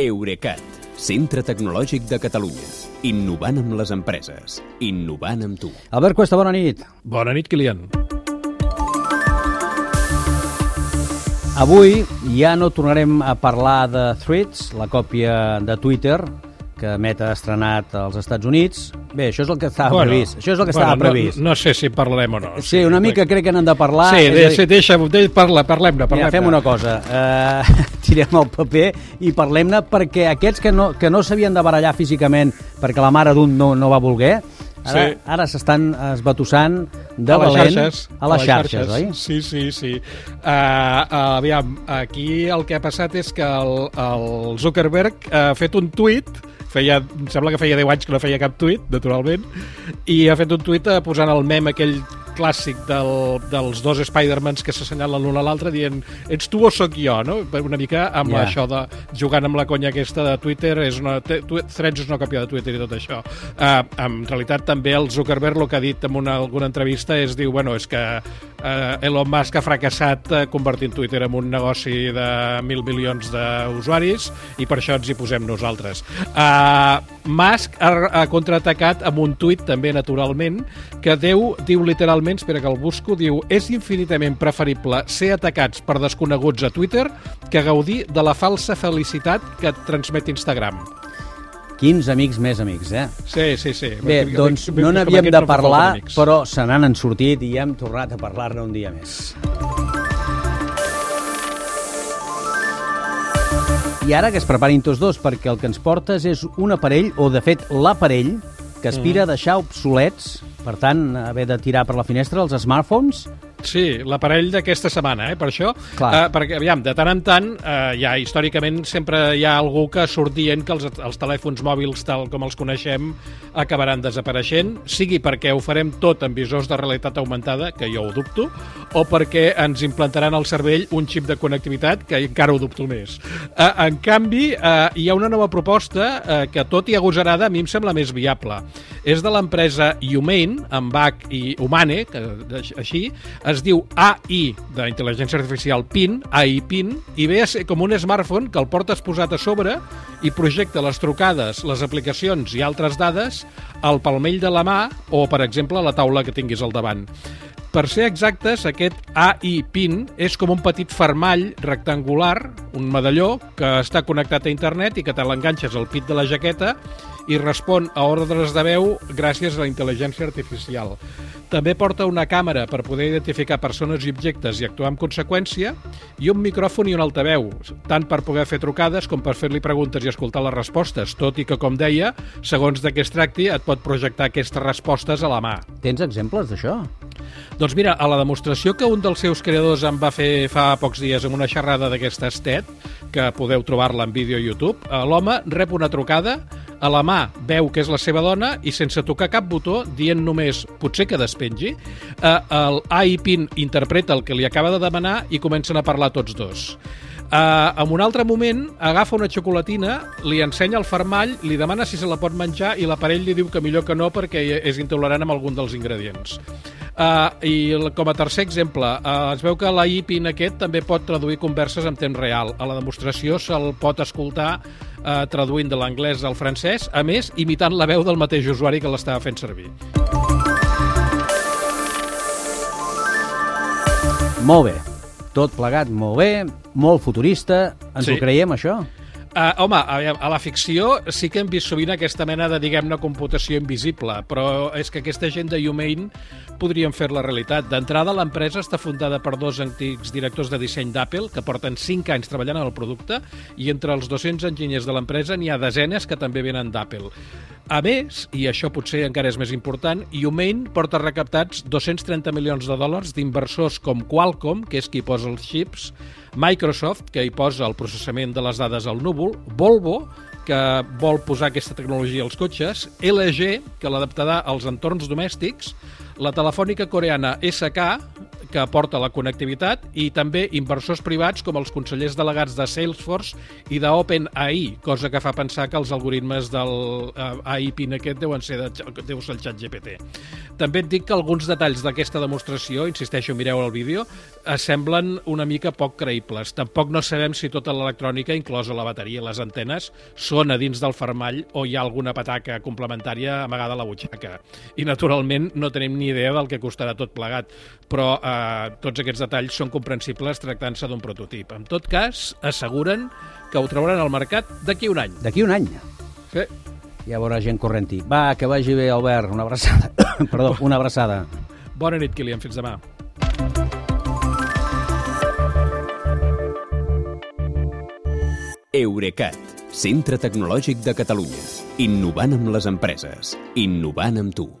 Eurecat, centre tecnològic de Catalunya. Innovant amb les empreses. Innovant amb tu. Albert Cuesta, bona nit. Bona nit, Kilian. Avui ja no tornarem a parlar de Threads, la còpia de Twitter que Meta ha estrenat als Estats Units. Bé, això és el que estava bueno, previst. Això és el que bueno, estava previst. No, no sé si parlarem o no. Sí, una mica crec que n'han de parlar. Sí, de, a dir- deixa, de, parla, parlem-ne. Parlem Mira, fem una cosa, uh, tirem el paper i parlem-ne perquè aquests que no, que no s'havien de barallar físicament perquè la mare d'un no, no va voler, ara Sí. ara s'estan esbatussant de a les valent xarxes. a les xarxes, oi? Sí, sí, sí. Uh, uh, aviam, aquí el que ha passat és que el, el Zuckerberg ha fet un tuit feia, em sembla que feia 10 anys que no feia cap tuit, naturalment, i ha fet un tuit eh, posant el mem aquell clàssic del, dels dos Spidermans que s'assenyalen l'un a l'altre dient ets tu o sóc jo, no? Una mica amb Ja. això de jugant amb la conya aquesta de Twitter, és una, Threads és una còpia de Twitter i tot això. Uh, en realitat també el Zuckerberg el que ha dit en una, alguna entrevista és diu, bueno, és que uh, Elon Musk ha fracassat uh, convertint Twitter en un negoci de mil milions d'usuaris i per això ens hi posem nosaltres. Uh, Musk ha, ha contraatacat amb un tuit també naturalment que Déu diu literalment, espera que el busco, diu és infinitament preferible ser atacats per desconeguts a Twitter que gaudir de la falsa felicitat que et transmet Instagram. Quins amics més amics, eh? Sí, sí, sí. Bé, doncs no n'havíem de no parlar, amics. però se n'han sortit i hem tornat a parlar-ne un dia més. I ara que es preparin tots dos, perquè el que ens portes és un aparell, o de fet l'aparell, que aspira a deixar obsolets, per tant, haver de tirar per la finestra els smartphones. Sí, l'aparell d'aquesta setmana, eh, per això. Clar. Eh, perquè, aviam, de tant en tant, eh, ja històricament sempre hi ha algú que surt dient que els, els telèfons mòbils, tal com els coneixem, acabaran desapareixent, sigui perquè ho farem tot amb visors de realitat augmentada, que jo ho dubto, o perquè ens implantaran al cervell un xip de connectivitat, que encara ho dubto més. Eh, en canvi, eh, hi ha una nova proposta eh, que, tot i agosarada, a mi em sembla més viable. És de l'empresa Humane, amb H i Humane, que, així, es diu AI, d'intel·ligència artificial PIN, AI PIN, i ve a ser com un smartphone que el portes posat a sobre i projecta les trucades, les aplicacions i altres dades al palmell de la mà o, per exemple, a la taula que tinguis al davant. Per ser exactes, aquest AI PIN és com un petit fermall rectangular, un medalló, que està connectat a internet i que te l'enganxes al pit de la jaqueta i respon a ordres de veu gràcies a la intel·ligència artificial. També porta una càmera per poder identificar persones i objectes i actuar en conseqüència i un micròfon i un altaveu, tant per poder fer trucades com per fer-li preguntes i escoltar les respostes, tot i que, com deia, segons de què es tracti, et pot projectar aquestes respostes a la mà. Tens exemples d'això? Doncs mira, a la demostració que un dels seus creadors em va fer fa pocs dies en una xerrada d'aquesta TED, que podeu trobar-la en vídeo a YouTube, eh, l'home rep una trucada, a la mà veu que és la seva dona i sense tocar cap botó, dient només potser que despengi, eh, el AI PIN interpreta el que li acaba de demanar i comencen a parlar tots dos. Uh, en un altre moment agafa una xocolatina, li ensenya el fermall, li demana si se la pot menjar i l'aparell li diu que millor que no perquè és intolerant amb algun dels ingredients. Uh, I com a tercer exemple, uh, es veu que la IPIN aquest també pot traduir converses en temps real. A la demostració se'l pot escoltar uh, traduint de l'anglès al francès, a més, imitant la veu del mateix usuari que l'estava fent servir. Molt bé. Tot plegat molt bé, molt futurista. Ens Sí. ho creiem, això? Uh, home, a, veure, a la ficció sí que hem vist sovint aquesta mena de, diguem-ne, computació invisible, però és que aquesta gent de Humane podrien fer la realitat. D'entrada, l'empresa està fundada per dos antics directors de disseny d'Apple que porten 5 anys treballant en el producte i entre els 200 enginyers de l'empresa n'hi ha desenes que també venen d'Apple. A més, i això potser encara és més important, Humane porta recaptats 230 milions de dòlars d'inversors com Qualcomm, que és qui posa els xips, Microsoft, que hi posa el processament de les dades al núvol, Volvo, que vol posar aquesta tecnologia als cotxes, LG, que l'adaptarà als entorns domèstics, la telefònica coreana SK, que aporta la connectivitat i també inversors privats com els consellers delegats de Salesforce i d'OpenAI, cosa que fa pensar que els algoritmes del eh, AI PIN aquest deuen ser, de, deu ser el xat GPT. També et dic que alguns detalls d'aquesta demostració, insisteixo, mireu el vídeo, eh, semblen una mica poc creïbles. Tampoc no sabem si tota l'electrònica, inclosa la bateria i les antenes, són a dins del fermall o hi ha alguna pataca complementària amagada a la butxaca. I, naturalment, no tenim ni idea del que costarà tot plegat, però eh, tots aquests detalls són comprensibles tractant-se d'un prototip. En tot cas, asseguren que ho trauran al mercat d'aquí un any. D'aquí un any. Sí. Ja veurà gent corrent-hi. Va, que vagi bé, Albert. Una abraçada. Perdó, una abraçada. Bona nit, Kilian. Fins demà. Eurecat, centre tecnològic de Catalunya. Innovant amb les empreses. Innovant amb tu.